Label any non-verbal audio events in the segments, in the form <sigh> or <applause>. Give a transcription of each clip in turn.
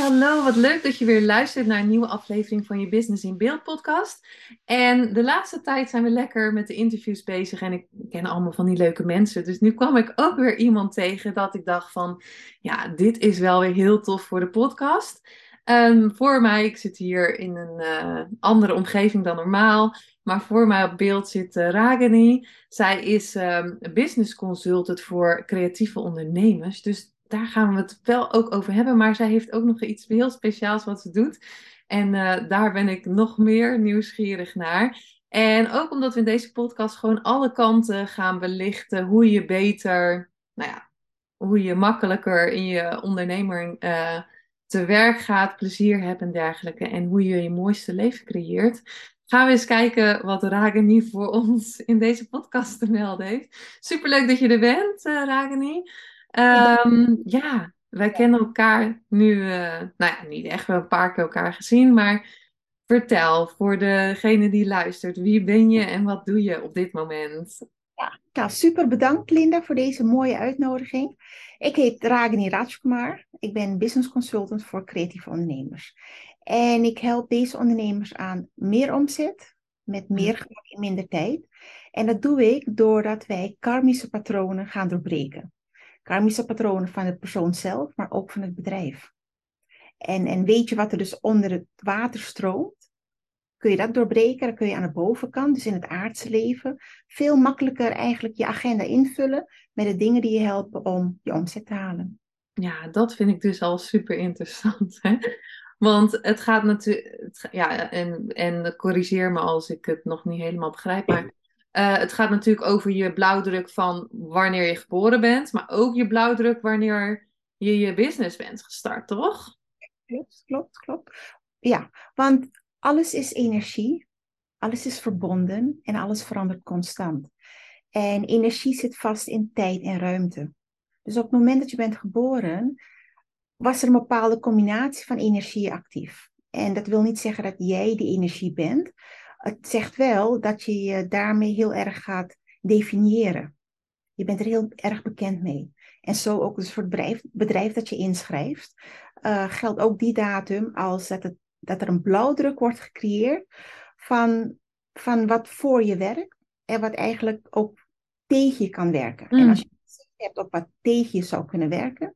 Hallo. Wat leuk dat je weer luistert naar een nieuwe aflevering van je Business in Beeld podcast. En de laatste tijd zijn we lekker met de interviews bezig en ik ken allemaal van die leuke mensen. Dus nu kwam ik ook weer iemand tegen dat ik dacht van, ja, dit is wel weer heel tof voor de podcast. Um, voor mij, ik zit hier in een uh, andere omgeving dan normaal. Maar voor mij op beeld zit uh. Zij is um, business consultant voor creatieve ondernemers. Dus daar gaan we het wel ook over hebben. Maar zij heeft ook nog iets heel speciaals wat ze doet. En uh, daar ben ik nog meer nieuwsgierig naar. En ook omdat we in deze podcast gewoon alle kanten gaan belichten. Hoe je beter, nou ja, hoe je makkelijker in je ondernemer uh, te werk gaat, plezier hebt en dergelijke. En hoe je je mooiste leven creëert. Gaan we eens kijken wat Ragini voor ons in deze podcast te melden heeft. Superleuk dat je er bent, uh, Ragini. Um, ja, wij kennen elkaar nu, uh, nou ja, niet echt, we hebben een paar keer elkaar gezien, maar vertel voor degene die luistert, wie ben je en wat doe je op dit moment? Ja, nou, super bedankt Linda voor deze mooie uitnodiging. Ik heet Ragini Rajkumar, ik ben business consultant voor creatieve ondernemers. En ik help deze ondernemers aan meer omzet, met meer gemak in minder tijd. En dat doe ik doordat wij karmische patronen gaan doorbreken karmische patronen van de persoon zelf, maar ook van het bedrijf. En, en weet je wat er dus onder het water stroomt? Kun je dat doorbreken, dan kun je aan de bovenkant, dus in het aardse leven, veel makkelijker eigenlijk je agenda invullen met de dingen die je helpen om je omzet te halen. Ja, dat vind ik dus al super interessant. Hè? Want het gaat natuurlijk, ja, en, en corrigeer me als ik het nog niet helemaal begrijp, maar uh, het gaat natuurlijk over je blauwdruk van wanneer je geboren bent, maar ook je blauwdruk wanneer je je business bent gestart, toch? Klopt, klopt, klopt. Ja, want alles is energie, alles is verbonden en alles verandert constant. En energie zit vast in tijd en ruimte. Dus op het moment dat je bent geboren, was er een bepaalde combinatie van energie actief. En dat wil niet zeggen dat jij die energie bent, het zegt wel dat je je daarmee heel erg gaat definiëren. Je bent er heel erg bekend mee. En zo ook dus voor het bedrijf, bedrijf dat je inschrijft, uh, geldt ook die datum als dat, het, dat er een blauwdruk wordt gecreëerd van, van wat voor je werkt en wat eigenlijk ook tegen je kan werken. En als je hebt op wat tegen je zou kunnen werken,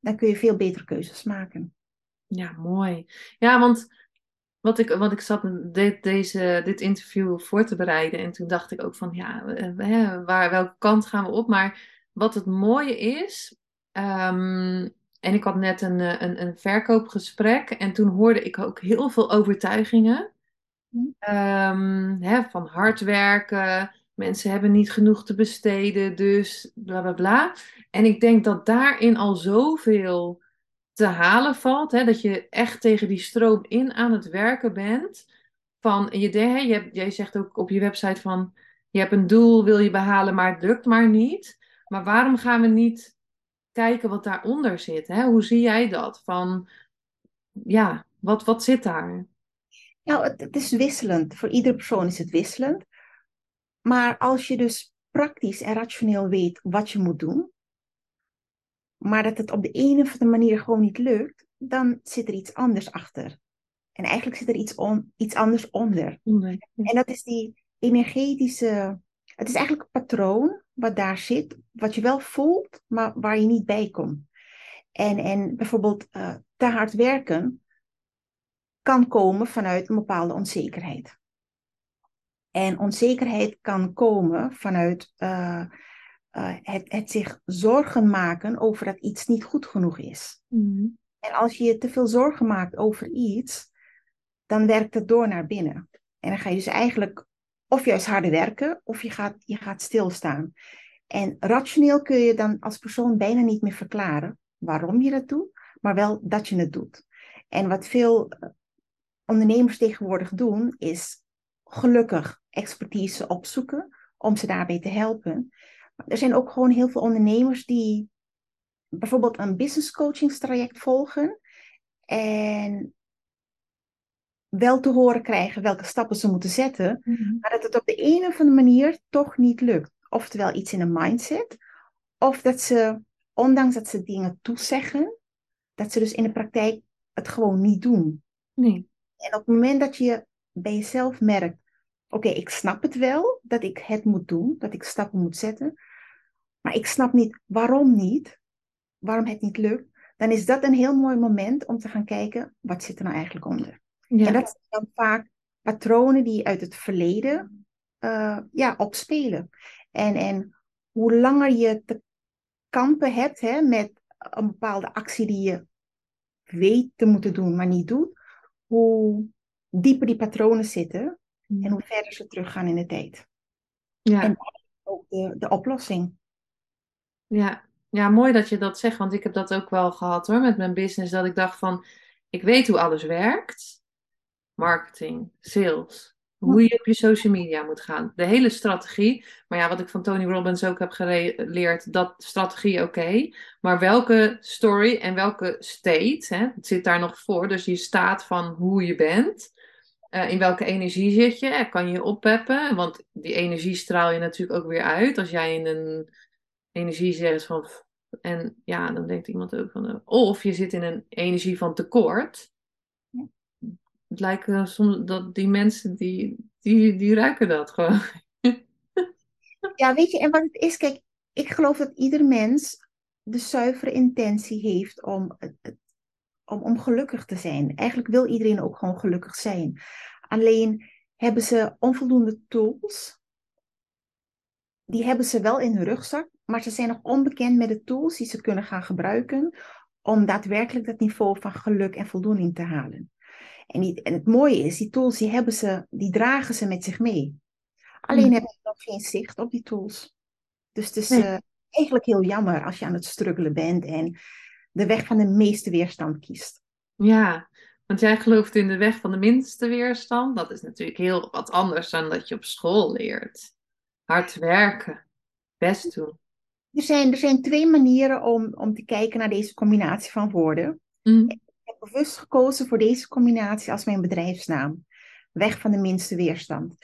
dan kun je veel betere keuzes maken. Ja, mooi. Ja, want wat ik, wat ik zat dit, deze, dit interview voor te bereiden. En toen dacht ik ook van, ja, hè, waar, welke kant gaan we op? Maar wat het mooie is, um, en ik had net een, een, een verkoopgesprek. En toen hoorde ik ook heel veel overtuigingen. Um, hè, van hard werken, mensen hebben niet genoeg te besteden, dus bla bla bla. En ik denk dat daarin al zoveel te halen valt. Hè, dat je echt tegen die stroom in aan het werken bent. Van, je, je jij zegt ook op je website van je hebt een doel, wil je behalen, maar het lukt maar niet. Maar waarom gaan we niet kijken wat daaronder zit? Hè? Hoe zie jij dat? Van ja, wat, wat zit daar? Nou, het, het is wisselend. Voor iedere persoon is het wisselend. Maar als je dus praktisch en rationeel weet wat je moet doen, maar dat het op de een of andere manier gewoon niet lukt, dan zit er iets anders achter. En eigenlijk zit er iets, on, iets anders onder. En dat is die energetische. Het is eigenlijk een patroon wat daar zit, wat je wel voelt, maar waar je niet bij komt. En, en bijvoorbeeld uh, te hard werken kan komen vanuit een bepaalde onzekerheid. En onzekerheid kan komen vanuit uh, uh, het, het, zich zorgen maken over dat iets niet goed genoeg is. Mm. En als je je te veel zorgen maakt over iets, dan werkt het door naar binnen. En dan ga je dus eigenlijk of juist harder werken, of je gaat, je gaat stilstaan. En rationeel kun je dan als persoon bijna niet meer verklaren waarom je dat doet, maar wel dat je het doet. En wat veel eh, ondernemers tegenwoordig doen, is gelukkig expertise opzoeken om ze daarbij te helpen. Er zijn ook gewoon heel veel ondernemers die bijvoorbeeld een business coachingstraject volgen en wel te horen krijgen welke stappen ze moeten zetten, Mhm. maar dat het op de een of andere manier toch niet lukt. Oftewel iets in een mindset, of dat ze, ondanks dat ze dingen toezeggen, dat ze dus in de praktijk het gewoon niet doen. Nee. En op het moment dat je bij jezelf merkt, oké, ik snap het wel dat ik het moet doen, dat ik stappen moet zetten, maar ik snap niet waarom niet, waarom het niet lukt, dan is dat een heel mooi moment om te gaan kijken, wat zit er nou eigenlijk onder? Ja. En dat zijn dan vaak patronen die uit het verleden eh, ja, opspelen. En, en hoe langer je te kampen hebt hè, met een bepaalde actie die je weet te moeten doen, maar niet doet, hoe dieper die patronen zitten en hoe verder ze teruggaan in de tijd. ja. En ook de, de oplossing. Ja. ja, mooi dat je dat zegt, want ik heb dat ook wel gehad hoor met mijn business. Dat ik dacht van, ik weet hoe alles werkt. Marketing, sales, hoe je op je social media moet gaan. De hele strategie. Maar ja, wat ik van Tony Robbins ook heb geleerd, dat strategie oké. maar welke story en welke state, hè, het zit daar nog voor. Dus je staat van hoe je bent. Eh, in welke energie zit je? Kan je je oppeppen? Want die energie straal je natuurlijk ook weer uit. Als jij in een energie zegt van... En ja, dan denkt iemand ook van... eh, Of je zit in een energie van tekort. Ja. Het lijkt eh, soms dat die mensen, die, die, die ruiken dat gewoon. <laughs> Ja, weet je, en wat het is, kijk, ik geloof dat ieder mens de zuivere intentie heeft om, het- om, om gelukkig te zijn. Eigenlijk wil iedereen ook gewoon gelukkig zijn. Alleen hebben ze onvoldoende tools. Die hebben ze wel in hun rugzak, maar ze zijn nog onbekend met de tools die ze kunnen gaan gebruiken om daadwerkelijk dat niveau van geluk en voldoening te halen. En, die, en het mooie is, die tools die hebben ze, die dragen ze met zich mee. Alleen Hmm. hebben ze nog geen zicht op die tools. Dus het is Nee. eh, eigenlijk heel jammer als je aan het struggelen bent en de weg van de meeste weerstand kiest. Ja, want jij gelooft in de weg van de minste weerstand. Dat is natuurlijk heel wat anders dan dat je op school leert. Hard werken, best doen. Er zijn, er zijn twee manieren om, om te kijken naar deze combinatie van woorden. Mm. Ik heb bewust gekozen voor deze combinatie als mijn bedrijfsnaam. Weg van de minste weerstand.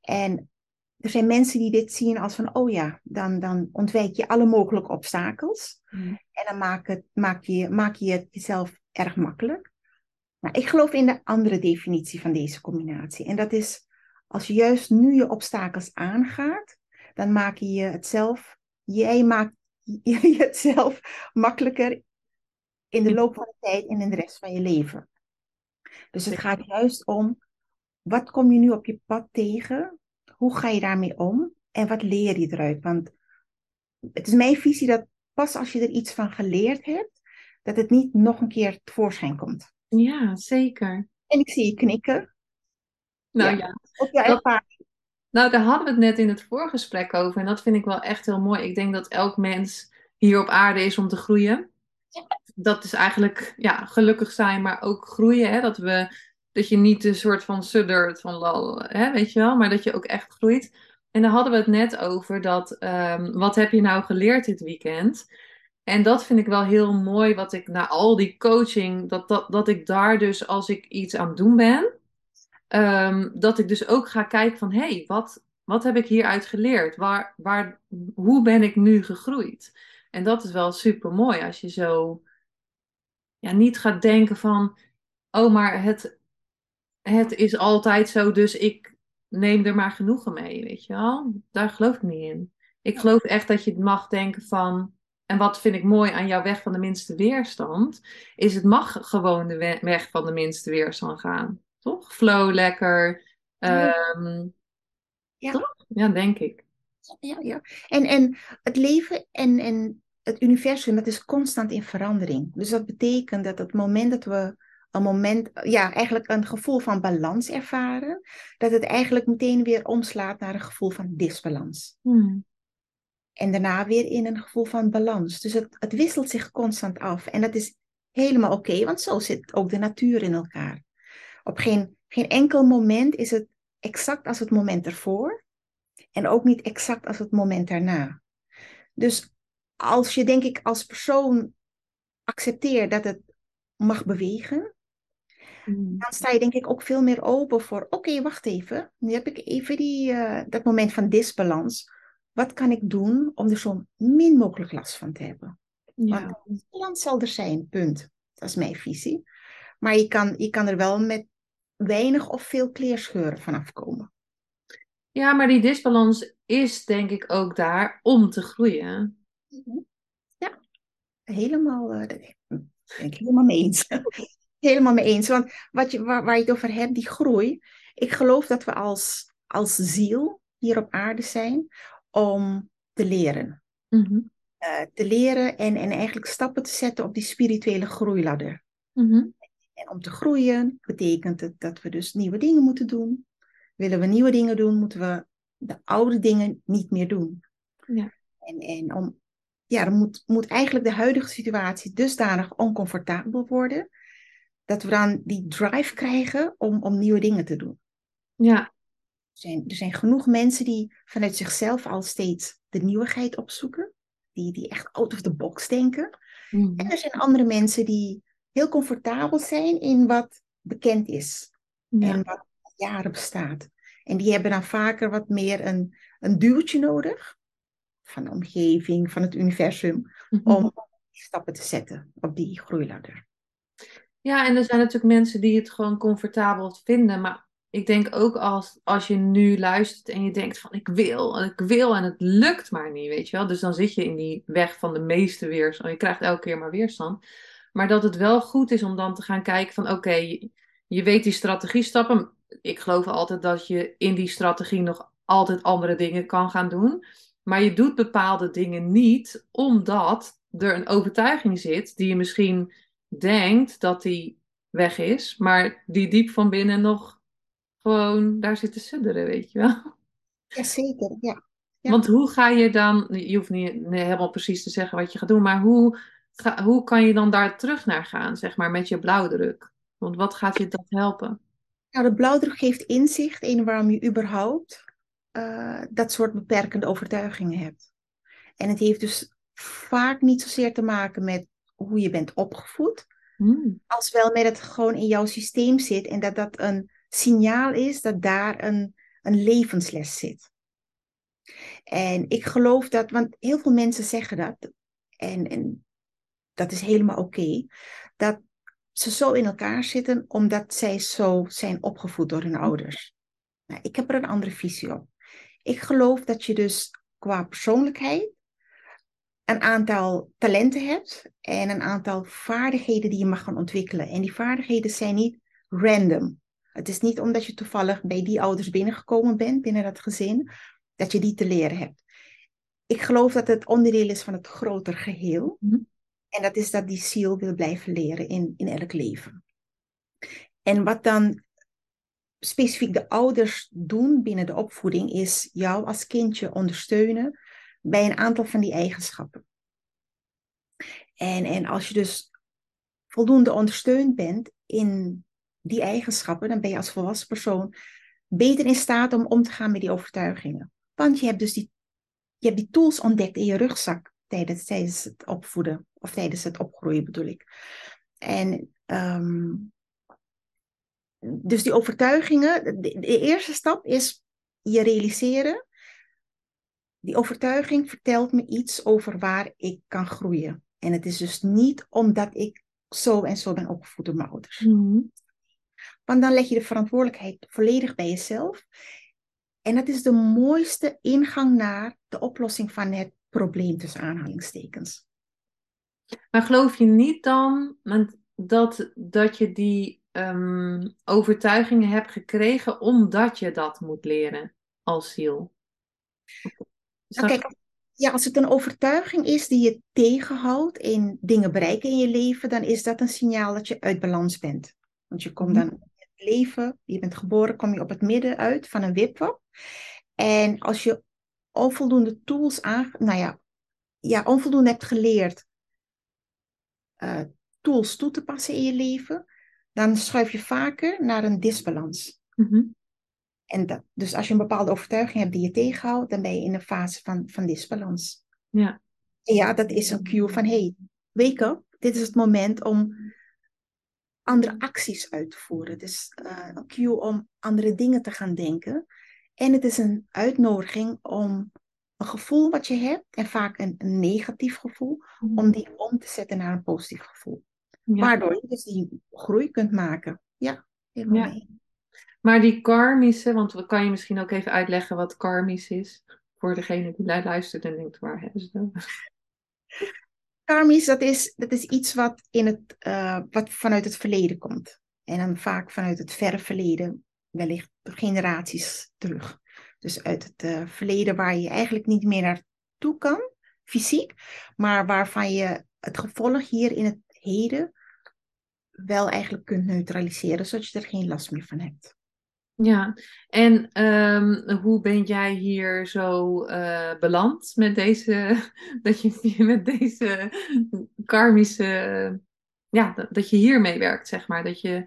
En er zijn mensen die dit zien als van, oh ja, dan, dan ontwijk je alle mogelijke obstakels. Mm. En dan maak, het, maak, je, maak je het jezelf erg makkelijk. Nou, ik geloof in de andere definitie van deze combinatie. En dat is, als je juist nu je obstakels aangaat, dan maak je het zelf, jij maakt <laughs> je het zelf makkelijker in de loop van de tijd en in de rest van je leven. Dus het gaat juist om, wat kom je nu op je pad tegen? Hoe ga je daarmee om? En wat leer je eruit? Want het is mijn visie dat pas als je er iets van geleerd hebt, dat het niet nog een keer tevoorschijn komt. Ja, zeker. En ik zie je knikken. Nou Ja. ja. Op je Dat- ervaring. Nou, daar hadden we het net in het voorgesprek over. En dat vind ik wel echt heel mooi. Ik denk dat elk mens hier op aarde is om te groeien. Dat is eigenlijk ja, gelukkig zijn, maar ook groeien. Hè? Dat, we, dat je niet een soort van suddert van lal, hè? weet je wel, maar dat je ook echt groeit. En daar hadden we het net over dat, ehm, wat heb je nou geleerd dit weekend? En dat vind ik wel heel mooi, wat ik na al die coaching, dat, dat, dat ik daar dus als ik iets aan het doen ben, Ehm, dat ik dus ook ga kijken van, hé, hey, wat, wat heb ik hieruit geleerd? Waar, waar, hoe ben ik nu gegroeid? En dat is wel super mooi als je zo ja, niet gaat denken van, oh, maar het, het is altijd zo, dus ik neem er maar genoegen mee, weet je wel? Daar geloof ik niet in. Ik geloof echt dat je mag denken van, en wat vind ik mooi aan jouw weg van de minste weerstand, is het mag gewoon de we- weg van de minste weerstand gaan. Toch? Flow lekker. ehm, Ja. Toch? Ja, denk ik. Ja, ja. En, en het leven en, en het universum, dat is constant in verandering. Dus dat betekent dat het moment dat we een moment, ja, eigenlijk een gevoel van balans ervaren, dat het eigenlijk meteen weer omslaat naar een gevoel van disbalans. Hmm. En daarna weer in een gevoel van balans. Dus het, het wisselt zich constant af. En dat is helemaal oké, want zo zit ook de natuur in elkaar. Op geen, geen enkel moment is het exact als het moment ervoor. En ook niet exact als het moment daarna. Dus als je, denk ik, als persoon accepteert dat het mag bewegen, mm. dan sta je denk ik ook veel meer open voor, oké, wacht even, nu heb ik even die, uh, dat moment van disbalans. Wat kan ik doen om er zo min mogelijk last van te hebben? Ja. Want disbalans zal er zijn, punt. Dat is mijn visie. Maar je kan, je kan er wel met weinig of veel kleerscheuren vanaf komen. Ja, maar die disbalans is denk ik ook daar om te groeien. Mhm. Ja, helemaal, uh, ben ik helemaal mee eens. <laughs> helemaal mee eens. Want wat je, waar, waar je het over hebt, die groei. Ik geloof dat we als, als ziel hier op aarde zijn om te leren. Mhm. Eh, te leren en, en eigenlijk stappen te zetten op die spirituele groeiladder. Mm En om te groeien betekent het dat we dus nieuwe dingen moeten doen. Willen we nieuwe dingen doen, moeten we de oude dingen niet meer doen. Ja. En, en om, ja, dan moet, moet eigenlijk de huidige situatie dusdanig oncomfortabel worden, dat we dan die drive krijgen om, om nieuwe dingen te doen. Ja. Er zijn, er zijn genoeg mensen die vanuit zichzelf al steeds de nieuwigheid opzoeken, die, die echt out of the box denken. Mhm. En er zijn andere mensen die heel comfortabel zijn in wat bekend is en wat jaren bestaat. En die hebben dan vaker wat meer een, een duwtje nodig van de omgeving, van het universum, mhm. om stappen te zetten op die groeiladder. Ja, en er zijn natuurlijk mensen die het gewoon comfortabel vinden, maar ik denk ook als, als je nu luistert en je denkt van ik wil, ik wil en het lukt maar niet, weet je wel. Dus dan zit je in die weg van de meeste weerstand. Je krijgt elke keer maar weerstand. Maar dat het wel goed is om dan te gaan kijken van oké, je, je weet die strategie stappen. Ik geloof altijd dat je in die strategie nog altijd andere dingen kan gaan doen. Maar je doet bepaalde dingen niet omdat er een overtuiging zit die je misschien denkt dat die weg is, maar die diep van binnen nog gewoon daar zit te sudderen, weet je wel. Jazeker, ja. ja. Want hoe ga je dan, je hoeft niet helemaal precies te zeggen wat je gaat doen, maar hoe, ga, hoe kan je dan daar terug naar gaan, zeg maar, met je blauwdruk? Want wat gaat je dat helpen? Nou, de blauwdruk geeft inzicht in waarom je überhaupt uh, dat soort beperkende overtuigingen hebt. En het heeft dus vaak niet zozeer te maken met hoe je bent opgevoed, hmm. als wel met het gewoon in jouw systeem zit en dat dat een signaal is dat daar een, een levensles zit. En ik geloof dat, want heel veel mensen zeggen dat, en, en dat is helemaal oké, dat ze zo in elkaar zitten omdat zij zo zijn opgevoed door hun ouders. Nou, ik heb er een andere visie op. Ik geloof dat je dus qua persoonlijkheid een aantal talenten hebt en een aantal vaardigheden die je mag gaan ontwikkelen. En die vaardigheden zijn niet random. Het is niet omdat je toevallig bij die ouders binnengekomen bent, binnen dat gezin, dat je die te leren hebt. Ik geloof dat het onderdeel is van het groter geheel. Mhm. En dat is dat die ziel wil blijven leren in, in elk leven. En wat dan specifiek de ouders doen binnen de opvoeding, is jou als kindje ondersteunen bij een aantal van die eigenschappen. En, en als je dus voldoende ondersteund bent in die eigenschappen, dan ben je als volwassen persoon beter in staat om om te gaan met die overtuigingen. Want je hebt dus die, je hebt die tools ontdekt in je rugzak tijdens, tijdens het opvoeden, of tijdens het opgroeien bedoel ik. En um, dus die overtuigingen, de, eerste stap is je realiseren. Die overtuiging vertelt me iets over waar ik kan groeien. En het is dus niet omdat ik zo en zo ben opgevoed door mijn ouders. Mhm. Want dan leg je de verantwoordelijkheid volledig bij jezelf. En dat is de mooiste ingang naar de oplossing van het probleem tussen aanhalingstekens. Maar geloof je niet dan dat, dat je die um, overtuigingen hebt gekregen omdat je dat moet leren als ziel? Nou, kijk, ja, als het een overtuiging is die je tegenhoudt in dingen bereiken in je leven, dan is dat een signaal dat je uit balans bent. Want je komt mhm. dan in het leven, je bent geboren, kom je op het midden uit van een wipwap. En als je onvoldoende tools aan, nou ja, ja, onvoldoende hebt geleerd uh, tools toe te passen in je leven, dan schuif je vaker naar een disbalans. Mm En dat, dus als je een bepaalde overtuiging hebt die je tegenhoudt, dan ben je in een fase van, van disbalans. Ja. En ja, dat is een cue van, hey, wake up. Dit is het moment om andere acties uit te voeren. Dus uh, een cue om andere dingen te gaan denken. En het is een uitnodiging om een gevoel wat je hebt, en vaak een, een negatief gevoel, Mhm. om die om te zetten naar een positief gevoel. Ja. Waardoor je dus die groei kunt maken. Ja, helemaal Ja. mee. Maar die karmische, want we kan je misschien ook even uitleggen wat karmisch is. Voor degene die lu- luistert en denkt, waar hebben ze over? <laughs> Karmisch, dat is, dat is iets wat, in het, eh, wat vanuit het verleden komt. En dan vaak vanuit het verre verleden, wellicht generaties terug. Dus uit het eh, verleden waar je eigenlijk niet meer naartoe kan, fysiek, maar waarvan je het gevolg hier in het heden wel eigenlijk kunt neutraliseren, zodat je er geen last meer van hebt. Ja, en ehm, hoe ben jij hier zo eh, beland met deze, <laughs> dat je met deze karmische, ja, dat, je hiermee werkt, zeg maar, dat je,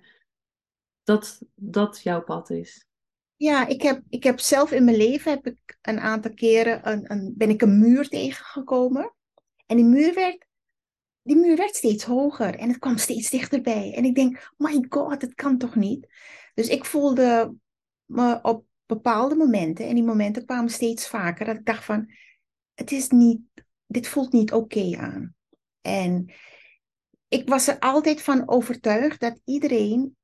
dat, dat jouw pad is. Ja, ik heb, ik heb zelf in mijn leven heb ik een aantal keren een, een, ben ik een muur tegengekomen. En die muur, werd, die muur werd steeds hoger en het kwam steeds dichterbij. En ik denk, my god, het kan toch niet? Dus ik voelde me op bepaalde momenten, en die momenten kwamen steeds vaker, dat ik dacht van, het is niet, dit voelt niet oké aan. En ik was er altijd van overtuigd dat iedereen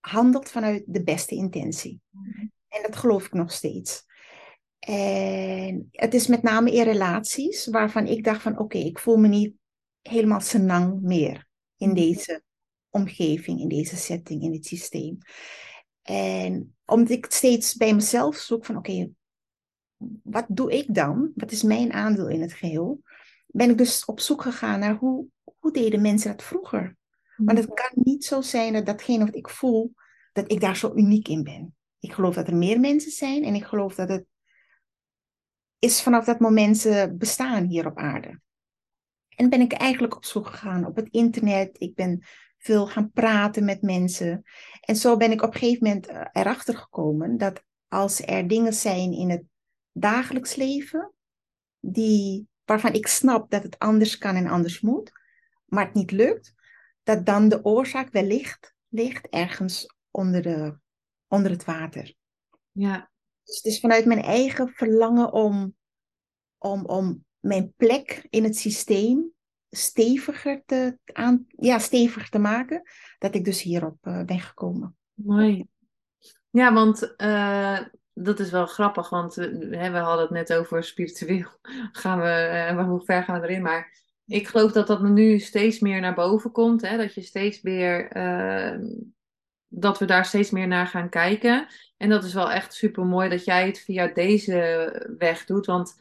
handelt vanuit de beste intentie. En dat geloof ik nog steeds. En het is met name in relaties waarvan ik dacht van oké, ik voel me niet helemaal senang meer in deze omgeving, in deze setting, in dit systeem. En omdat ik steeds bij mezelf zoek van oké, wat doe ik dan? Wat is mijn aandeel in het geheel? Ben ik dus op zoek gegaan naar hoe, hoe deden mensen dat vroeger? Want het kan niet zo zijn dat datgene wat ik voel, dat ik daar zo uniek in ben. Ik geloof dat er meer mensen zijn en ik geloof dat het is vanaf dat moment ze bestaan hier op aarde. En ben ik eigenlijk op zoek gegaan op het internet. Ik ben veel gaan praten met mensen. En zo ben ik op een gegeven moment eh, erachter gekomen dat als er dingen zijn in het dagelijks leven, die, waarvan ik snap dat het anders kan en anders moet, maar het niet lukt, dat dan de oorzaak wellicht ligt ergens onder, de, onder het water. Ja, Dus het is vanuit mijn eigen verlangen om, om, om mijn plek in het systeem steviger te, aan, ja, steviger te maken, dat ik dus hierop uh, ben gekomen. mooi. Ja, want uh, dat is wel grappig, want uh, we hadden het net over spiritueel. <laughs> Gaan we, hoe ver gaan we erin? Maar ik geloof dat dat nu steeds meer naar boven komt. Hè? Dat je steeds meer, dat we daar steeds meer naar gaan kijken. En dat is wel echt super mooi dat jij het via deze weg doet. Want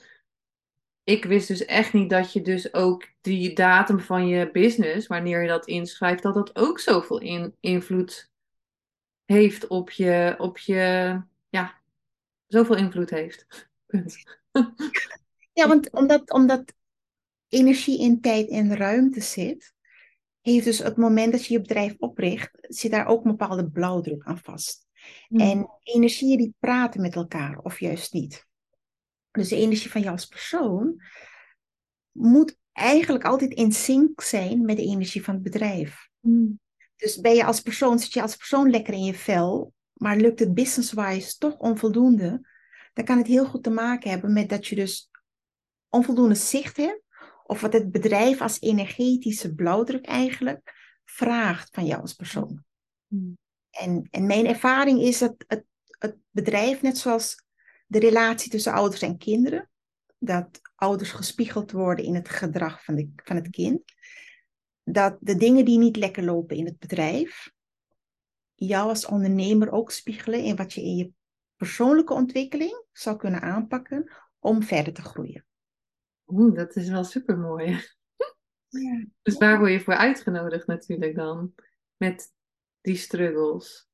ik wist dus echt niet dat je dus ook die datum van je business, wanneer je dat inschrijft, dat dat ook zoveel in, invloed heeft op je, op je, ja, zoveel invloed heeft. <laughs> Ja, want omdat, omdat energie in tijd en ruimte zit, heeft dus het moment dat je je bedrijf opricht, zit daar ook een bepaalde blauwdruk aan vast. Hmm. En energieën die praten met elkaar, of juist niet. Dus de energie van jou als persoon moet eigenlijk altijd in sync zijn met de energie van het bedrijf. Hmm. Dus ben je als persoon, zit je als persoon lekker in je vel, maar lukt het business-wise toch onvoldoende, dan kan het heel goed te maken hebben met dat je dus onvoldoende zicht hebt, of wat het bedrijf als energetische blauwdruk eigenlijk vraagt van jou als persoon. Hmm. En, en mijn ervaring is dat het, het bedrijf, net zoals de relatie tussen ouders en kinderen, dat ouders gespiegeld worden in het gedrag van, de, van het kind, dat de dingen die niet lekker lopen in het bedrijf, jou als ondernemer ook spiegelen in wat je in je persoonlijke ontwikkeling zou kunnen aanpakken om verder te groeien. Oeh, dat is wel super mooi. Ja. Dus waar word je voor uitgenodigd natuurlijk dan? Met die struggles.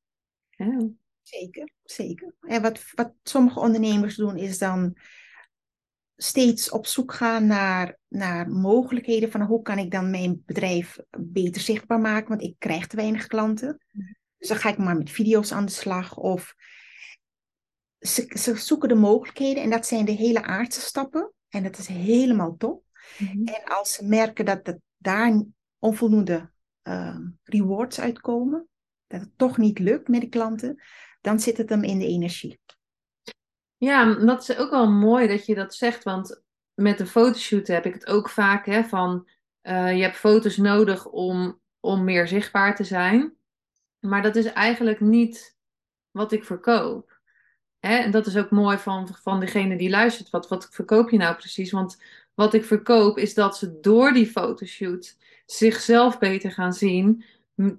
Ja. Zeker, zeker. En wat, wat sommige ondernemers doen is dan steeds op zoek gaan naar, naar mogelijkheden van hoe kan ik dan mijn bedrijf beter zichtbaar maken, want ik krijg te weinig klanten. Dus dan ga ik maar met video's aan de slag of ze, ze zoeken de mogelijkheden en dat zijn de hele aardse stappen en dat is helemaal top. Mhm. En als ze merken dat het daar onvoldoende uh, rewards uitkomen, dat het toch niet lukt met de klanten, dan zit het hem in de energie. Ja, dat is ook wel mooi dat je dat zegt, want met de fotoshoot heb ik het ook vaak hè, van uh, je hebt foto's nodig om, om meer zichtbaar te zijn, maar dat is eigenlijk niet wat ik verkoop. Hè? En dat is ook mooi van, van degene die luistert. Wat, wat verkoop je nou precies? Want wat ik verkoop is dat ze door die fotoshoot zichzelf beter gaan zien,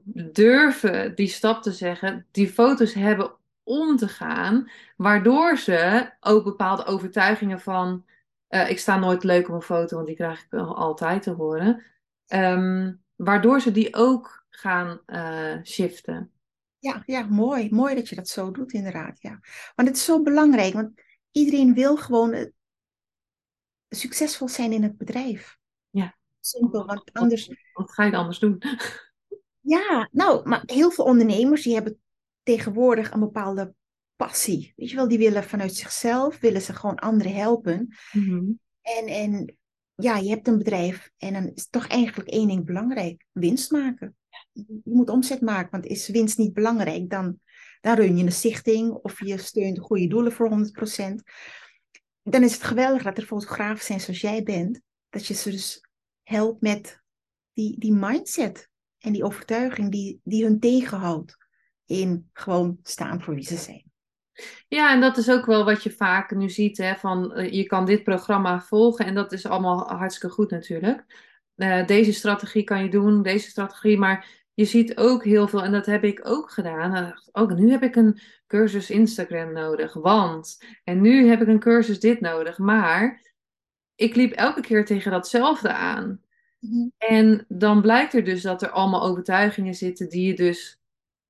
durven die stap te zeggen, die foto's hebben om te gaan, waardoor ze ook bepaalde overtuigingen van uh, ik sta nooit leuk op een foto, want die krijg ik altijd te horen, um, waardoor ze die ook gaan uh, shiften. Ja, ja, mooi. Mooi dat je dat zo doet, inderdaad. Ja. Want het is zo belangrijk, want iedereen wil gewoon succesvol zijn in het bedrijf. Ja. Simpel, want anders... Wat, wat ga je anders doen? <laughs> Ja, nou, maar heel veel ondernemers die hebben tegenwoordig een bepaalde passie. Weet je wel, die willen vanuit zichzelf, willen ze gewoon anderen helpen. Mhm. En, en ja, je hebt een bedrijf en dan is toch eigenlijk één ding belangrijk. Winst maken. Je moet omzet maken, want is winst niet belangrijk, dan, dan run je een stichting of je steunt goede doelen voor 100%. Dan is het geweldig dat er fotografen zijn zoals jij bent, dat je ze dus helpt met die, die mindset en die overtuiging die, die hun tegenhoudt in gewoon staan voor wie ze zijn. Ja, en dat is ook wel wat je vaak nu ziet, hè, van uh, je kan dit programma volgen en dat is allemaal hartstikke goed natuurlijk. Uh, deze strategie kan je doen, deze strategie, maar je ziet ook heel veel, en dat heb ik ook gedaan. Ook nu heb ik een cursus Instagram nodig, want, en nu heb ik een cursus dit nodig, maar ik liep elke keer tegen datzelfde aan. Mhm. En dan blijkt er dus dat er allemaal overtuigingen zitten die je dus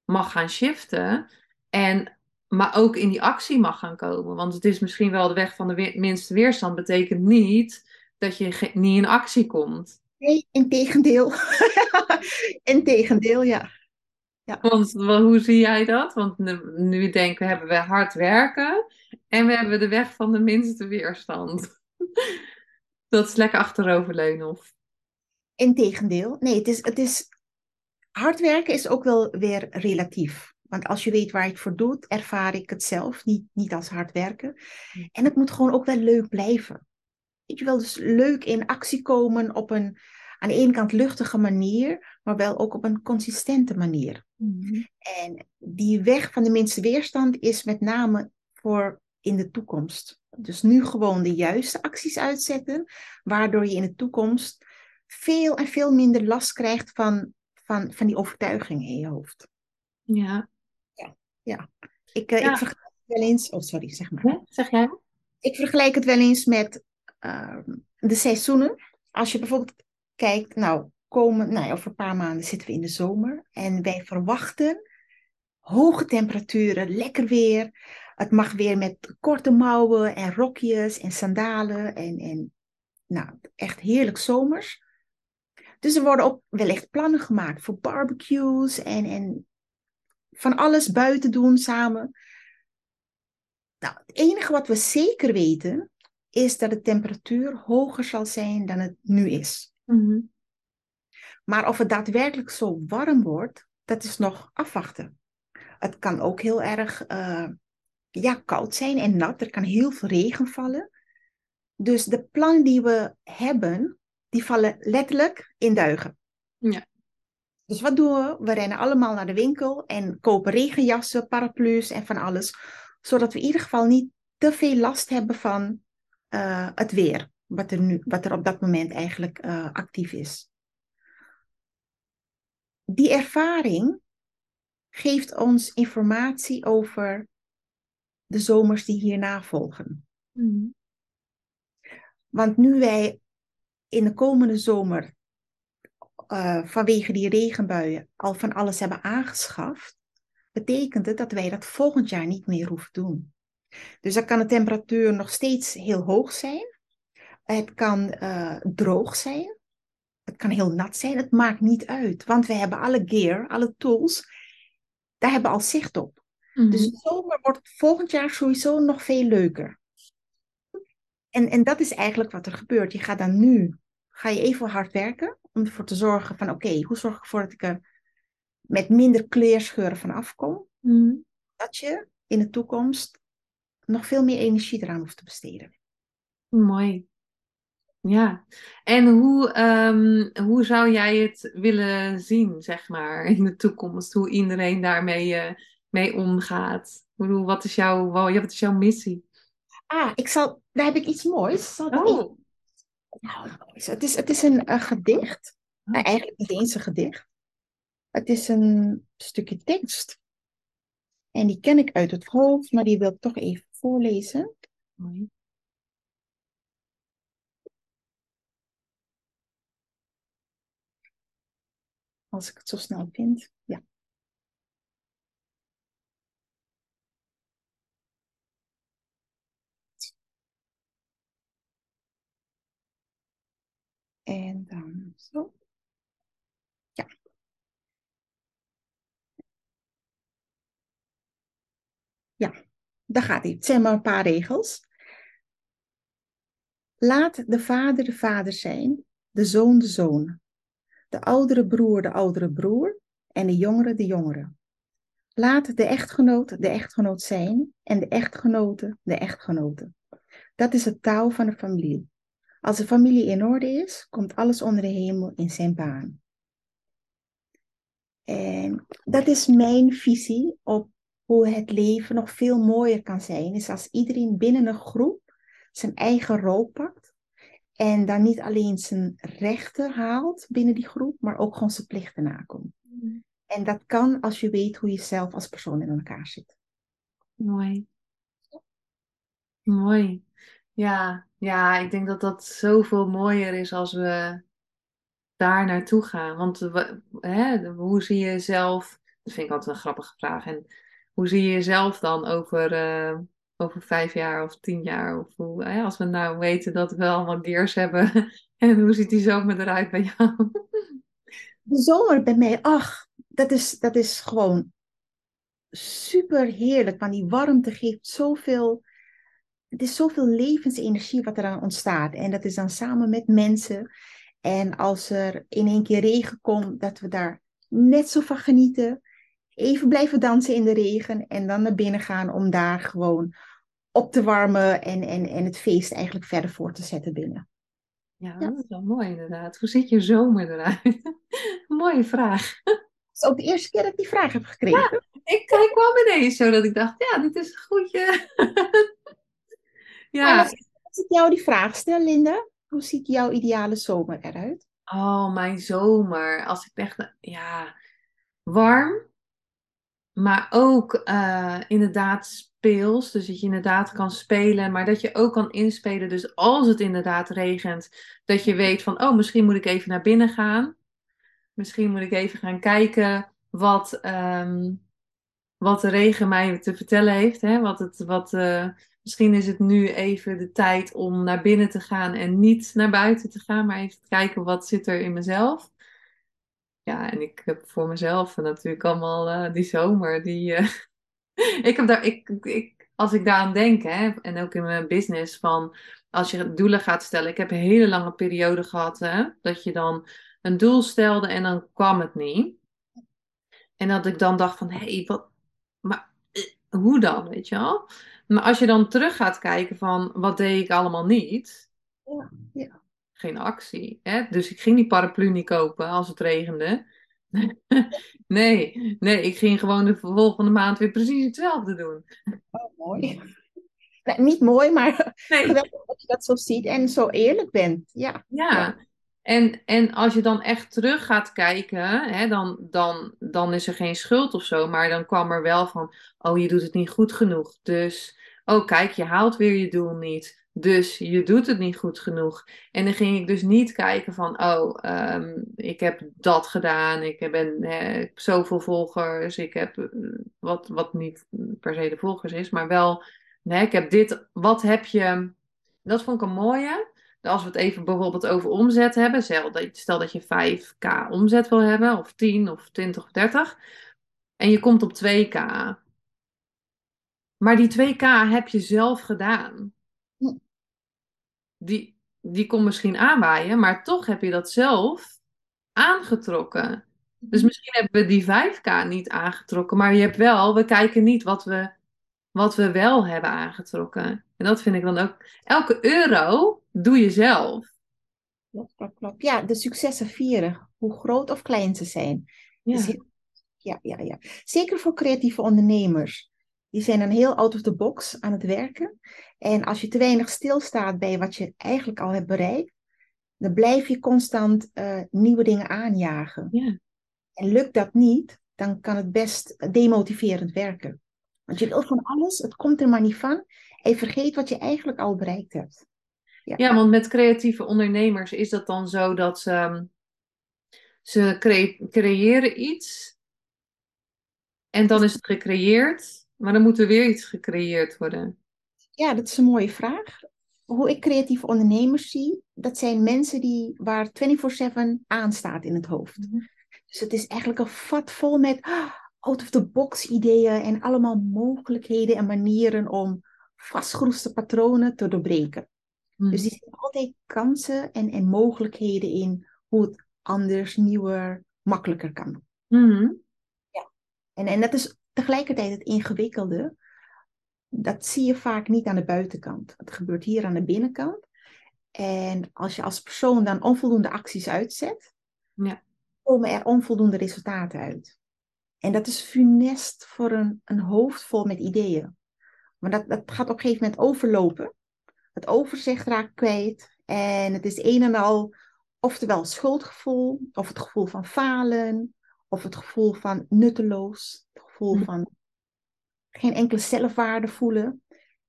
mag gaan shiften. En, maar ook in die actie mag gaan komen. Want het is misschien wel de weg van de minste weerstand. Betekent niet dat je niet in actie komt. Nee, in tegendeel. <laughs> in tegendeel, ja. ja. Want hoe zie jij dat? Want nu, nu denken we, hebben we hard werken. En we hebben de weg van de minste weerstand. <laughs> dat is lekker achteroverleunen of... Integendeel. Nee, het is, het is... Hard werken is ook wel weer relatief. Want als je weet waar je het voor doet, ervaar ik het zelf niet, niet als hard werken. En het moet gewoon ook wel leuk blijven. Weet je wel, dus leuk in actie komen op een aan de ene kant luchtige manier, maar wel ook op een consistente manier. Mm -hmm. En die weg van de minste weerstand is met name voor in de toekomst. Dus nu gewoon de juiste acties uitzetten, waardoor je in de toekomst veel en veel minder last krijgt van, van, van die overtuiging in je hoofd. Ja. Ja, ja. Ik, uh, Ja. ik vergelijk het wel eens, oh sorry, zeg maar. Zeg jij? Ik vergelijk het wel eens met uh, de seizoenen. Als je bijvoorbeeld kijkt, nou, komen, nou, over een paar maanden zitten we in de zomer en wij verwachten hoge temperaturen, lekker weer. Het mag weer met korte mouwen en rokjes en sandalen en, en nou, echt heerlijk zomers. Dus er worden ook wellicht plannen gemaakt voor barbecues en, en van alles buiten doen samen. Nou, het enige wat we zeker weten is dat de temperatuur hoger zal zijn dan het nu is. Mm -hmm. Maar of het daadwerkelijk zo warm wordt, dat is nog afwachten. Het kan ook heel erg uh, ja, koud zijn en nat. Er kan heel veel regen vallen. Dus de plannen die we hebben, die vallen letterlijk in duigen. Ja. Dus wat doen we? We rennen allemaal naar de winkel en kopen regenjassen, paraplu's en van alles. Zodat we in ieder geval niet te veel last hebben van uh, het weer. Wat er, nu, wat er op dat moment eigenlijk uh, actief is. Die ervaring geeft ons informatie over de zomers die hierna volgen. Mm -hmm. Want nu wij in de komende zomer uh, vanwege die regenbuien al van alles hebben aangeschaft, betekent het dat wij dat volgend jaar niet meer hoeven doen. Dus dan kan de temperatuur nog steeds heel hoog zijn, Het kan eh, droog zijn. Het kan heel nat zijn. Het maakt niet uit. Want we hebben alle gear, alle tools. Daar hebben we al zicht op. Mhm. Dus de zomer wordt volgend jaar sowieso nog veel leuker. En, en dat is eigenlijk wat er gebeurt. Je gaat dan nu, ga je even hard werken om ervoor te zorgen van oké, hoe zorg ik ervoor dat ik er met minder kleerscheuren van afkom? Mhm. Dat je in de toekomst nog veel meer energie eraan hoeft te besteden. Mooi. Ja. En hoe, ehm, hoe zou jij het willen zien, zeg maar, in de toekomst? Hoe iedereen daarmee eh, mee omgaat? Bedoel, wat is jouw, wat is jouw missie? Ah, ik zal, daar heb ik iets moois. Zal ik even- Oh, Nou. Het is, het is een, gedicht. Eigenlijk niet eens een gedicht. Het is een stukje tekst. En die ken ik uit het hoofd, maar die wil ik toch even voorlezen. mooi. Als ik het zo snel vind. Ja. En dan zo. Ja. Ja, daar gaat hij. Het zijn maar een paar regels. Laat de vader de vader zijn, de zoon de zoon. De oudere broer de oudere broer en de jongere de jongere. Laat de echtgenoot de echtgenoot zijn en de echtgenote de echtgenote. Dat is het touw van de familie. Als de familie in orde is, komt alles onder de hemel in zijn baan. En dat is mijn visie op hoe het leven nog veel mooier kan zijn. Is als iedereen binnen een groep zijn eigen rol pakt. En dan niet alleen zijn rechten haalt binnen die groep, maar ook gewoon zijn plichten nakomt. En dat kan als je weet hoe je zelf als persoon in elkaar zit. Mooi. Mooi. Ja, ja, ik denk dat dat zoveel mooier is als we daar naartoe gaan. Want hè, hoe zie je jezelf? Dat vind ik altijd een grappige vraag. En hoe zie je jezelf dan over, eh, over vijf jaar of tien jaar? Of hoe, als we nou weten dat we allemaal gears hebben. <laughs> En hoe ziet die zomer eruit bij jou? De zomer bij mij, ach, dat is, dat is gewoon super heerlijk. Want die warmte geeft zoveel. Het is zoveel levensenergie wat eraan ontstaat. En dat is dan samen met mensen. En als er in één keer regen komt, dat we daar net zo van genieten. Even blijven dansen in de regen en dan naar binnen gaan om daar gewoon op te warmen en, en, en het feest eigenlijk verder voor te zetten binnen. Ja, Ja. dat is wel mooi inderdaad. Hoe ziet je zomer eruit? <laughs> Mooie vraag. Het is ook de eerste keer dat ik die vraag heb gekregen. Ik kijk wel ineens zo dat ik dacht, ja, dit is een goedje. <laughs> Ja, als, als ik jou die vraag stel, Linda, hoe ziet jouw ideale zomer eruit? oh, mijn zomer. Als ik echt, ja, warm, maar ook eh, inderdaad speels. Dus dat je inderdaad kan spelen, maar dat je ook kan inspelen. Dus als het inderdaad regent, dat je weet van, oh, misschien moet ik even naar binnen gaan. Misschien moet ik even gaan kijken wat, ehm, wat de regen mij te vertellen heeft. Hè? Wat het, wat, eh, misschien is het nu even de tijd om naar binnen te gaan en niet naar buiten te gaan, maar even kijken wat zit er in mezelf. Ja, en ik heb voor mezelf natuurlijk allemaal eh, die zomer. Die, eh, <laughs> ik heb daar, ik, ik, als ik daaraan denk, hè, en ook in mijn business, van als je doelen gaat stellen. Ik heb een hele lange periode gehad, hè, dat je dan een doel stelde en dan kwam het niet. En dat ik dan dacht van, hé, hey, wat, maar eh, hoe dan, weet je wel? Maar als je dan terug gaat kijken van, wat deed ik allemaal niet? Ja, ja. Geen actie, hè? Dus ik ging die paraplu niet kopen als het regende. <laughs> Nee, nee, ik ging gewoon de volgende maand weer precies hetzelfde doen. Oh, mooi. <laughs> Nou, niet mooi, maar <laughs> Nee, geweldig dat je dat zo ziet en zo eerlijk bent. Ja, Ja, en, en als je dan echt terug gaat kijken, hè, dan, dan, dan is er geen schuld of zo, maar dan kwam er wel van, oh, je doet het niet goed genoeg. Dus, oh, kijk, je haalt weer je doel niet. Dus je doet het niet goed genoeg. En dan ging ik dus niet kijken van, oh, ehm, ik heb dat gedaan, ik ben ik heb zoveel volgers, ik heb eh, wat, wat niet per se de volgers is, maar wel, nee, ik heb dit, wat heb je, dat vond ik een mooie. als we het even bijvoorbeeld over omzet hebben, stel dat je 5k omzet wil hebben, of 10 of 20 of 30, en je komt op 2k. Maar die 2k heb je zelf gedaan. Die, die komt misschien aanwaaien, maar toch heb je dat zelf aangetrokken. Dus misschien hebben we die 5k niet aangetrokken, maar je hebt wel, we kijken niet wat we, wat we wel hebben aangetrokken. En dat vind ik dan ook, elke euro doe je zelf. Klopt, klopt, klopt. Ja, de successen vieren, hoe groot of klein ze zijn. Ja. Dus ja, ja, ja. Zeker voor creatieve ondernemers. Die zijn dan heel out of the box aan het werken. En als je te weinig stilstaat bij wat je eigenlijk al hebt bereikt, dan blijf je constant eh, nieuwe dingen aanjagen. Ja. En lukt dat niet, dan kan het best demotiverend werken. Want je wil van alles, het komt er maar niet van. En je vergeet wat je eigenlijk al bereikt hebt. Ja, want met creatieve ondernemers is dat dan zo dat ze, ehm, ze cre- creëren iets en dan is het gecreëerd, maar dan moet er weer iets gecreëerd worden. Ja, dat is een mooie vraag. Hoe ik creatieve ondernemers zie, dat zijn mensen die, waar 24-7 aanstaat in het hoofd. Mhm. Dus het is eigenlijk een vat vol met ah, out-of-the-box ideeën en allemaal mogelijkheden en manieren om vastgeroeste patronen te doorbreken. Mhm. Dus die zien altijd kansen en, en mogelijkheden in hoe het anders, nieuwer, makkelijker kan. Mhm. En, en dat is tegelijkertijd het ingewikkelde. Dat zie je vaak niet aan de buitenkant. Het gebeurt hier aan de binnenkant. En als je als persoon dan onvoldoende acties uitzet, Ja. komen er onvoldoende resultaten uit. En dat is funest voor een, een hoofd vol met ideeën. Maar dat, dat gaat op een gegeven moment overlopen. Het overzicht raakt kwijt. En het is een en al, oftewel schuldgevoel, of het gevoel van falen, of het gevoel van nutteloos, het gevoel Hm. van geen enkele zelfwaarde voelen.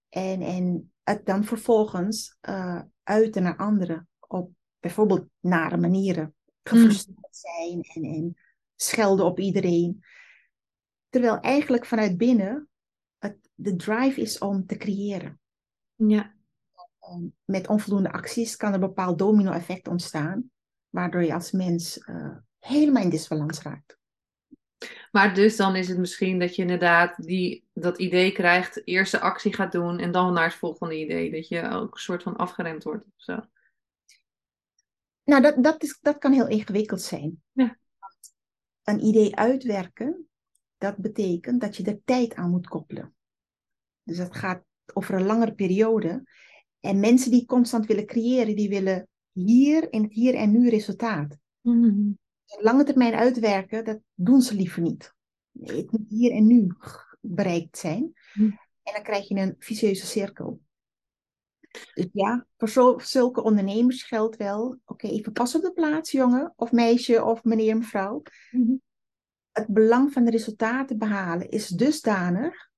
En, en het dan vervolgens eh, uiten naar anderen op bijvoorbeeld nare manieren. Gefrustreerd zijn en, en schelden op iedereen. Terwijl eigenlijk vanuit binnen het, de drive is om te creëren. Ja. Um, met onvoldoende acties kan er een bepaald domino-effect ontstaan, waardoor je als mens eh, helemaal in disbalans raakt. Maar dus dan is het misschien dat je inderdaad die, dat idee krijgt, eerste actie gaat doen en dan naar het volgende idee. Dat je ook een soort van afgeremd wordt of zo. Nou, dat, dat, is, dat kan heel ingewikkeld zijn. Ja. Een idee uitwerken, dat betekent dat je er tijd aan moet koppelen. Dus dat gaat over een langere periode. En mensen die constant willen creëren, die willen hier in het hier en nu resultaat. Mhm. Lange termijn uitwerken, dat doen ze liever niet. Nee, het moet hier en nu bereikt zijn. Hm. En dan krijg je een vicieuze cirkel. Dus ja, voor zo, zulke ondernemers geldt wel, oké, even pas op de plaats, jongen, of meisje, of meneer, mevrouw. Mhm. Het belang van de resultaten behalen is dusdanig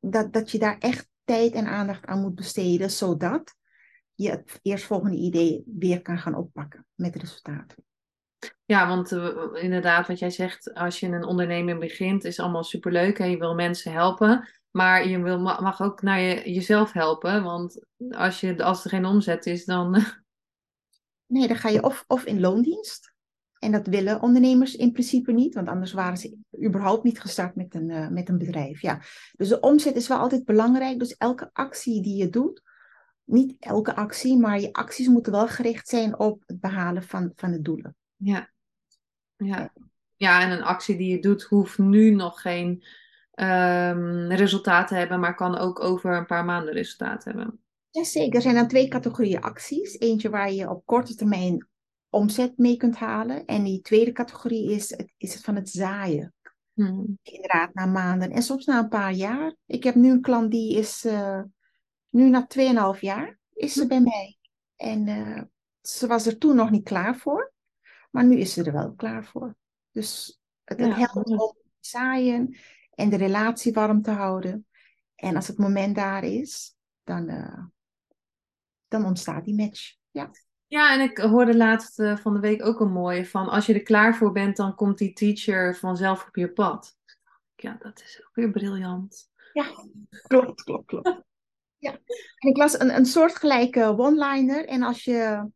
dat, dat je daar echt tijd en aandacht aan moet besteden, zodat je het eerstvolgende idee weer kan gaan oppakken met resultaten. Ja, want eh, inderdaad, wat jij zegt, als je een onderneming begint, is allemaal superleuk en je wil mensen helpen. Maar je wil, ma- mag ook naar je, jezelf helpen, want als, je, als er geen omzet is, dan... <laughs> Nee, dan ga je of, of in loondienst. En dat willen ondernemers in principe niet, want anders waren ze überhaupt niet gestart met een, eh, met een bedrijf. Ja. Dus de omzet is wel altijd belangrijk. Dus elke actie die je doet, niet elke actie, maar je acties moeten wel gericht zijn op het behalen van, van de doelen. Ja. Ja. ja, en een actie die je doet hoeft nu nog geen ehm resultaat te hebben, maar kan ook over een paar maanden resultaat hebben. Jazeker, er zijn dan twee categorieën acties. Eentje waar je op korte termijn omzet mee kunt halen. En die tweede categorie is, het- is het van het zaaien. Hm. Inderdaad, na maanden en soms na een paar jaar. Ik heb nu een klant die is eh, nu na 2,5 jaar is ze bij mij. En eh, ze was er toen nog niet klaar voor. Maar nu is ze er wel klaar voor. Dus het, het Ja, helpt om zaaien en de relatie warm te houden. En als het moment daar is, dan, eh, dan ontstaat die match. Ja. Ja, en ik hoorde laatst eh, van de week ook een mooie van als je er klaar voor bent, dan komt die teacher vanzelf op je pad. Ja, dat is ook weer briljant. Ja, klopt, klopt, klopt. En ik las een, een soortgelijke one-liner. En als je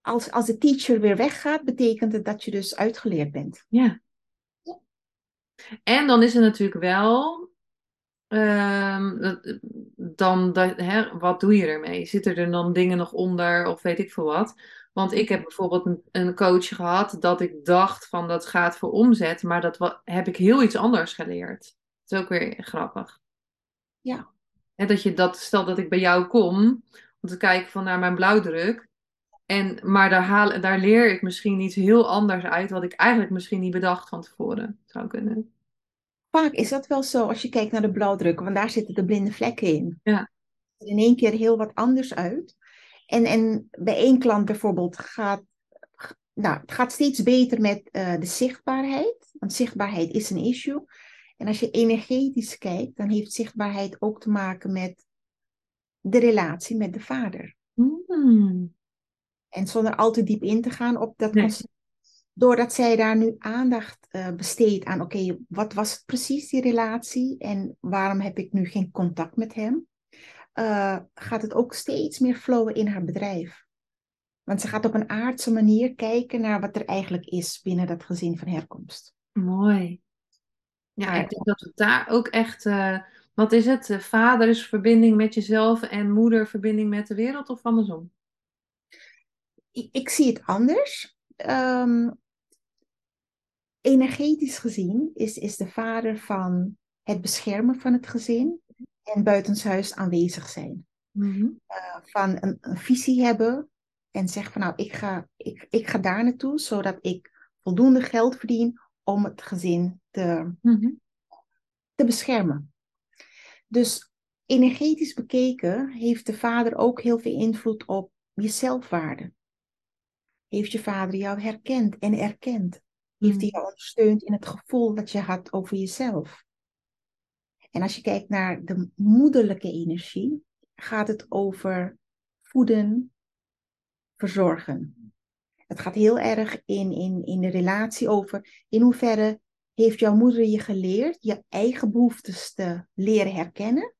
als, als de teacher weer weggaat, betekent het dat je dus uitgeleerd bent. Ja. En dan is er natuurlijk wel. ehm, dan, dat, hè, wat doe je ermee? Zitten er dan dingen nog onder of weet ik veel wat? Want ik heb bijvoorbeeld een, een coach gehad dat ik dacht van dat gaat voor omzet, maar dat heb ik heel iets anders geleerd. Dat is ook weer grappig. Ja. Hè, dat je dat, stel dat ik bij jou kom om te kijken van naar mijn blauwdruk. En, maar daar, haal, daar leer ik misschien iets heel anders uit, wat ik eigenlijk misschien niet bedacht van tevoren zou kunnen. Vaak is dat wel zo als je kijkt naar de blauwdrukken, want daar zitten de blinde vlekken in. Ja. Er in één keer heel wat anders uit. En, en bij één klant bijvoorbeeld gaat, nou, het gaat steeds beter met eh, de zichtbaarheid. Want zichtbaarheid is een issue. En als je energetisch kijkt, dan heeft zichtbaarheid ook te maken met de relatie met de vader. Hmm. En zonder al te diep in te gaan op dat Nee. concept. Doordat zij daar nu aandacht eh, besteedt aan, oké, wat was het precies die relatie en waarom heb ik nu geen contact met hem? eh, gaat het ook steeds meer flowen in haar bedrijf. Want ze gaat op een aardse manier kijken naar wat er eigenlijk is binnen dat gezin van herkomst. Mooi. Ja, ik denk dat we daar ook echt, eh, wat is het? Vader is verbinding met jezelf en moeder verbinding met de wereld of andersom? Ik, ik zie het anders. Ehm, energetisch gezien is, is de vader van het beschermen van het gezin en buitenshuis aanwezig zijn. Mhm. Uh, van een, een visie hebben en zeggen van nou, ik ga, ik, ik ga daar naartoe zodat ik voldoende geld verdien om het gezin te, Mhm. te beschermen. Dus energetisch bekeken heeft de vader ook heel veel invloed op je zelfwaarde. Heeft je vader jou herkend en erkend? Heeft hij jou ondersteund in het gevoel dat je had over jezelf? En als je kijkt naar de moederlijke energie, gaat het over voeden, verzorgen. Het gaat heel erg in, in, in de relatie over in hoeverre heeft jouw moeder je geleerd je eigen behoeftes te leren herkennen.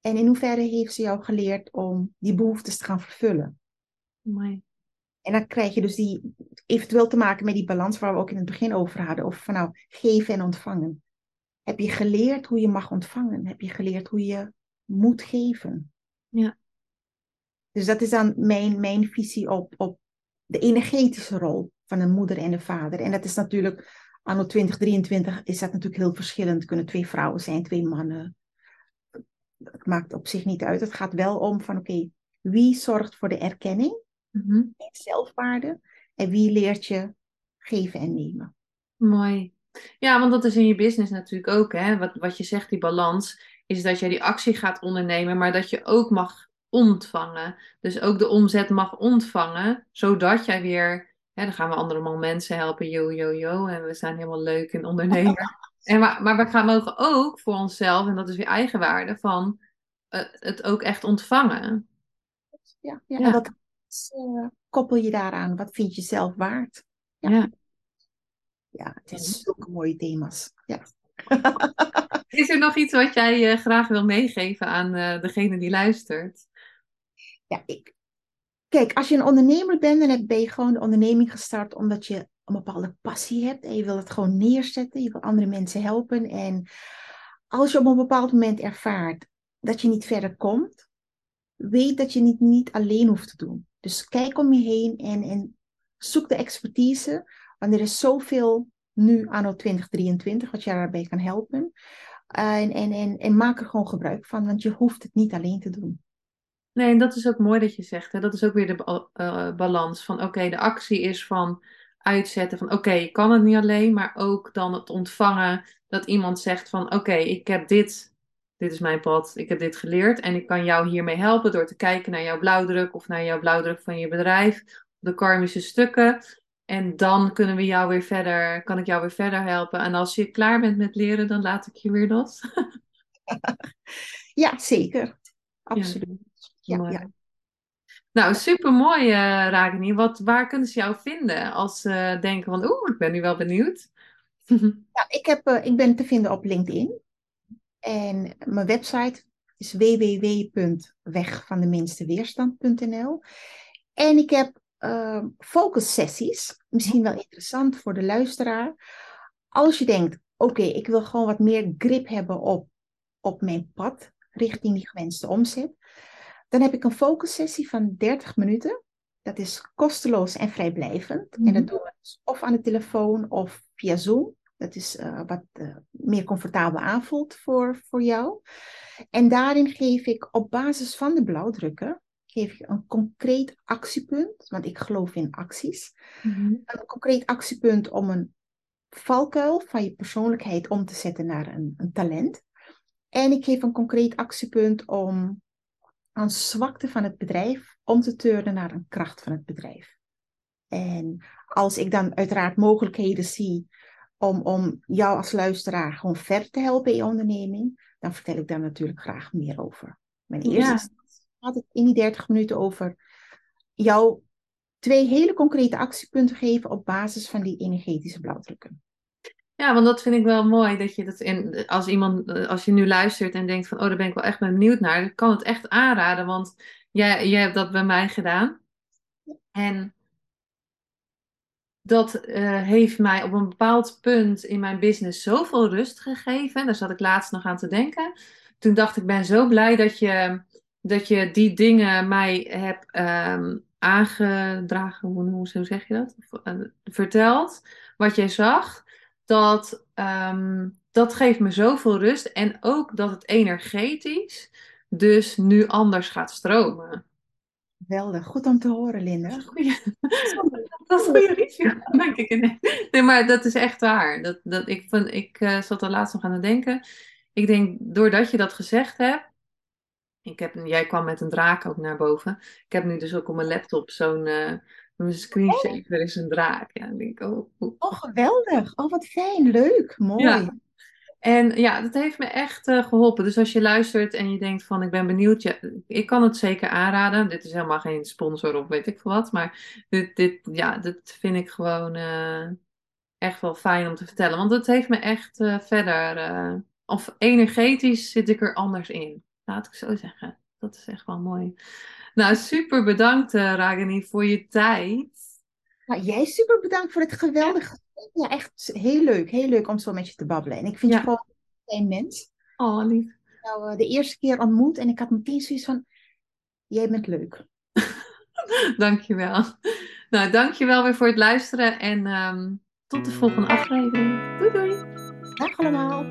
En in hoeverre heeft ze jou geleerd om die behoeftes te gaan vervullen. Mooi. En dan krijg je dus die eventueel te maken met die balans waar we ook in het begin over hadden. Of van nou, geven en ontvangen. Heb je geleerd hoe je mag ontvangen? Heb je geleerd hoe je moet geven? Ja. Dus dat is dan mijn, mijn visie op, op de energetische rol van een moeder en een vader. En dat is natuurlijk, anno 2023 is dat natuurlijk heel verschillend. Het kunnen twee vrouwen zijn, twee mannen. Het maakt op zich niet uit. Het gaat wel om van oké, wie zorgt voor de erkenning Mhm. en zelfwaarde? En wie leert je geven en nemen? Mooi. Ja, want dat is in je business natuurlijk ook, hè. Wat, wat je zegt, die balans, is dat jij die actie gaat ondernemen, maar dat je ook mag ontvangen. Dus ook de omzet mag ontvangen, zodat jij weer, hè, dan gaan we andere mensen helpen, yo, yo, yo, en we zijn helemaal leuk en ondernemer. <laughs> en maar, maar we gaan mogen ook voor onszelf, en dat is weer eigenwaarde, van eh, het ook echt ontvangen. Ja, ja. Ja. en eh, koppel je daaraan? Wat vind je zelf waard? Ja. Ja. Ja, het is zulke mooie thema's. Ja. <laughs> Is er nog iets wat jij eh, graag wil meegeven aan eh, degene die luistert? Ja, ik... Kijk, als je een ondernemer bent, dan heb- ben je gewoon de onderneming gestart omdat je een bepaalde passie hebt en je wil het gewoon neerzetten. Je wil andere mensen helpen. En als je op een bepaald moment ervaart dat je niet verder komt, weet dat je niet, niet alleen hoeft te doen. Dus kijk om je heen en, en zoek de expertise. Want er is zoveel nu anno 2023 wat je daarbij kan helpen. En, en, en, en maak er gewoon gebruik van, want je hoeft het niet alleen te doen. Nee, en dat is ook mooi dat je zegt. Hè? Dat is ook weer de eh, balans van oké, de actie is van uitzetten van oké, ik kan het niet alleen, maar ook dan het ontvangen dat iemand zegt van oké, ik heb dit, dit is mijn pad, ik heb dit geleerd en ik kan jou hiermee helpen door te kijken naar jouw blauwdruk of naar jouw blauwdruk van je bedrijf, de karmische stukken. En dan kunnen we jou weer verder, kan ik jou weer verder helpen. En als je klaar bent met leren, dan laat ik je weer los. <laughs> Ja, zeker. Absoluut. Ja, ja. Nou, super mooi, Ragini. Wat, waar kunnen ze jou vinden als ze denken van, oeh, ik ben nu wel benieuwd. Ja, <laughs> ik, heb, eh, ik ben te vinden op LinkedIn. En mijn website is www.wegvandeminsteweerstand.nl. En ik heb uh, focussessies, misschien wel interessant voor de luisteraar. Als je denkt, oké, ik wil gewoon wat meer grip hebben op, op mijn pad richting die gewenste omzet. Dan heb ik een focussessie van 30 minuten. Dat is kosteloos en vrijblijvend. En dat mhm. doen we dus of aan de telefoon of via Zoom. Dat is uh, wat uh, meer comfortabel aanvoelt voor, voor jou. En daarin geef ik op basis van de blauwdrukken geef ik een concreet actiepunt, want ik geloof in acties. Mhm. Een concreet actiepunt om een valkuil van je persoonlijkheid om te zetten naar een, een talent. En ik geef een concreet actiepunt om een zwakte van het bedrijf om te turnen naar een kracht van het bedrijf. En als ik dan uiteraard mogelijkheden zie om, om jou als luisteraar gewoon verder te helpen in je onderneming, dan vertel ik daar natuurlijk graag meer over. Mijn eerste ja. gaat het in die 30 minuten over jou twee hele concrete actiepunten geven op basis van die energetische blauwdrukken. Ja, want dat vind ik wel mooi. Dat je dat in, als iemand, als je nu luistert en denkt van, oh, daar ben ik wel echt benieuwd naar, dan kan het echt aanraden. Want jij, jij hebt dat bij mij gedaan. En dat uh, heeft mij op een bepaald punt in mijn business zoveel rust gegeven. Daar zat ik laatst nog aan te denken. Toen dacht ik, ben zo blij dat je, dat je die dingen mij hebt um, aangedragen. Hoe, hoe zeg je dat? Uh, verteld. Wat jij zag dat, um, dat geeft me zoveel rust. En ook dat het energetisch dus nu anders gaat stromen. Geweldig, goed om te horen, Linda. Dat is een goede review, denk ik. Nee, maar dat is echt waar. Dat, dat, ik van, ik uh, zat er laatst nog aan het denken. Ik denk, doordat je dat gezegd hebt, ik heb, jij kwam met een draak ook naar boven. Ik heb nu dus ook op mijn laptop zo'n uh, mijn screensaver is een draak. Ja, denk ik, oh, oh. oh, geweldig. Oh, wat fijn. Leuk. Mooi. Ja. En ja, dat heeft me echt uh, geholpen. Dus als je luistert en je denkt van ik ben benieuwd, ja, ik kan het zeker aanraden. Dit is helemaal geen sponsor of weet ik wat. Maar dit, dit, ja, dit vind ik gewoon uh, echt wel fijn om te vertellen. Want het heeft me echt uh, verder, of energetisch zit ik er anders in. Laat ik zo zeggen. Dat is echt wel mooi. Nou, super bedankt Ragini voor je tijd. Nou, jij super bedankt voor het geweldige. Ja, echt heel leuk. Heel leuk om zo met je te babbelen. En ik vind je gewoon een mens. Oh, lief. Nou, de eerste keer ontmoet en ik had meteen zoiets van, jij bent leuk. <laughs> dankjewel. Nou, dankjewel weer voor het luisteren en um, tot de volgende aflevering. Doei doei. Dag allemaal.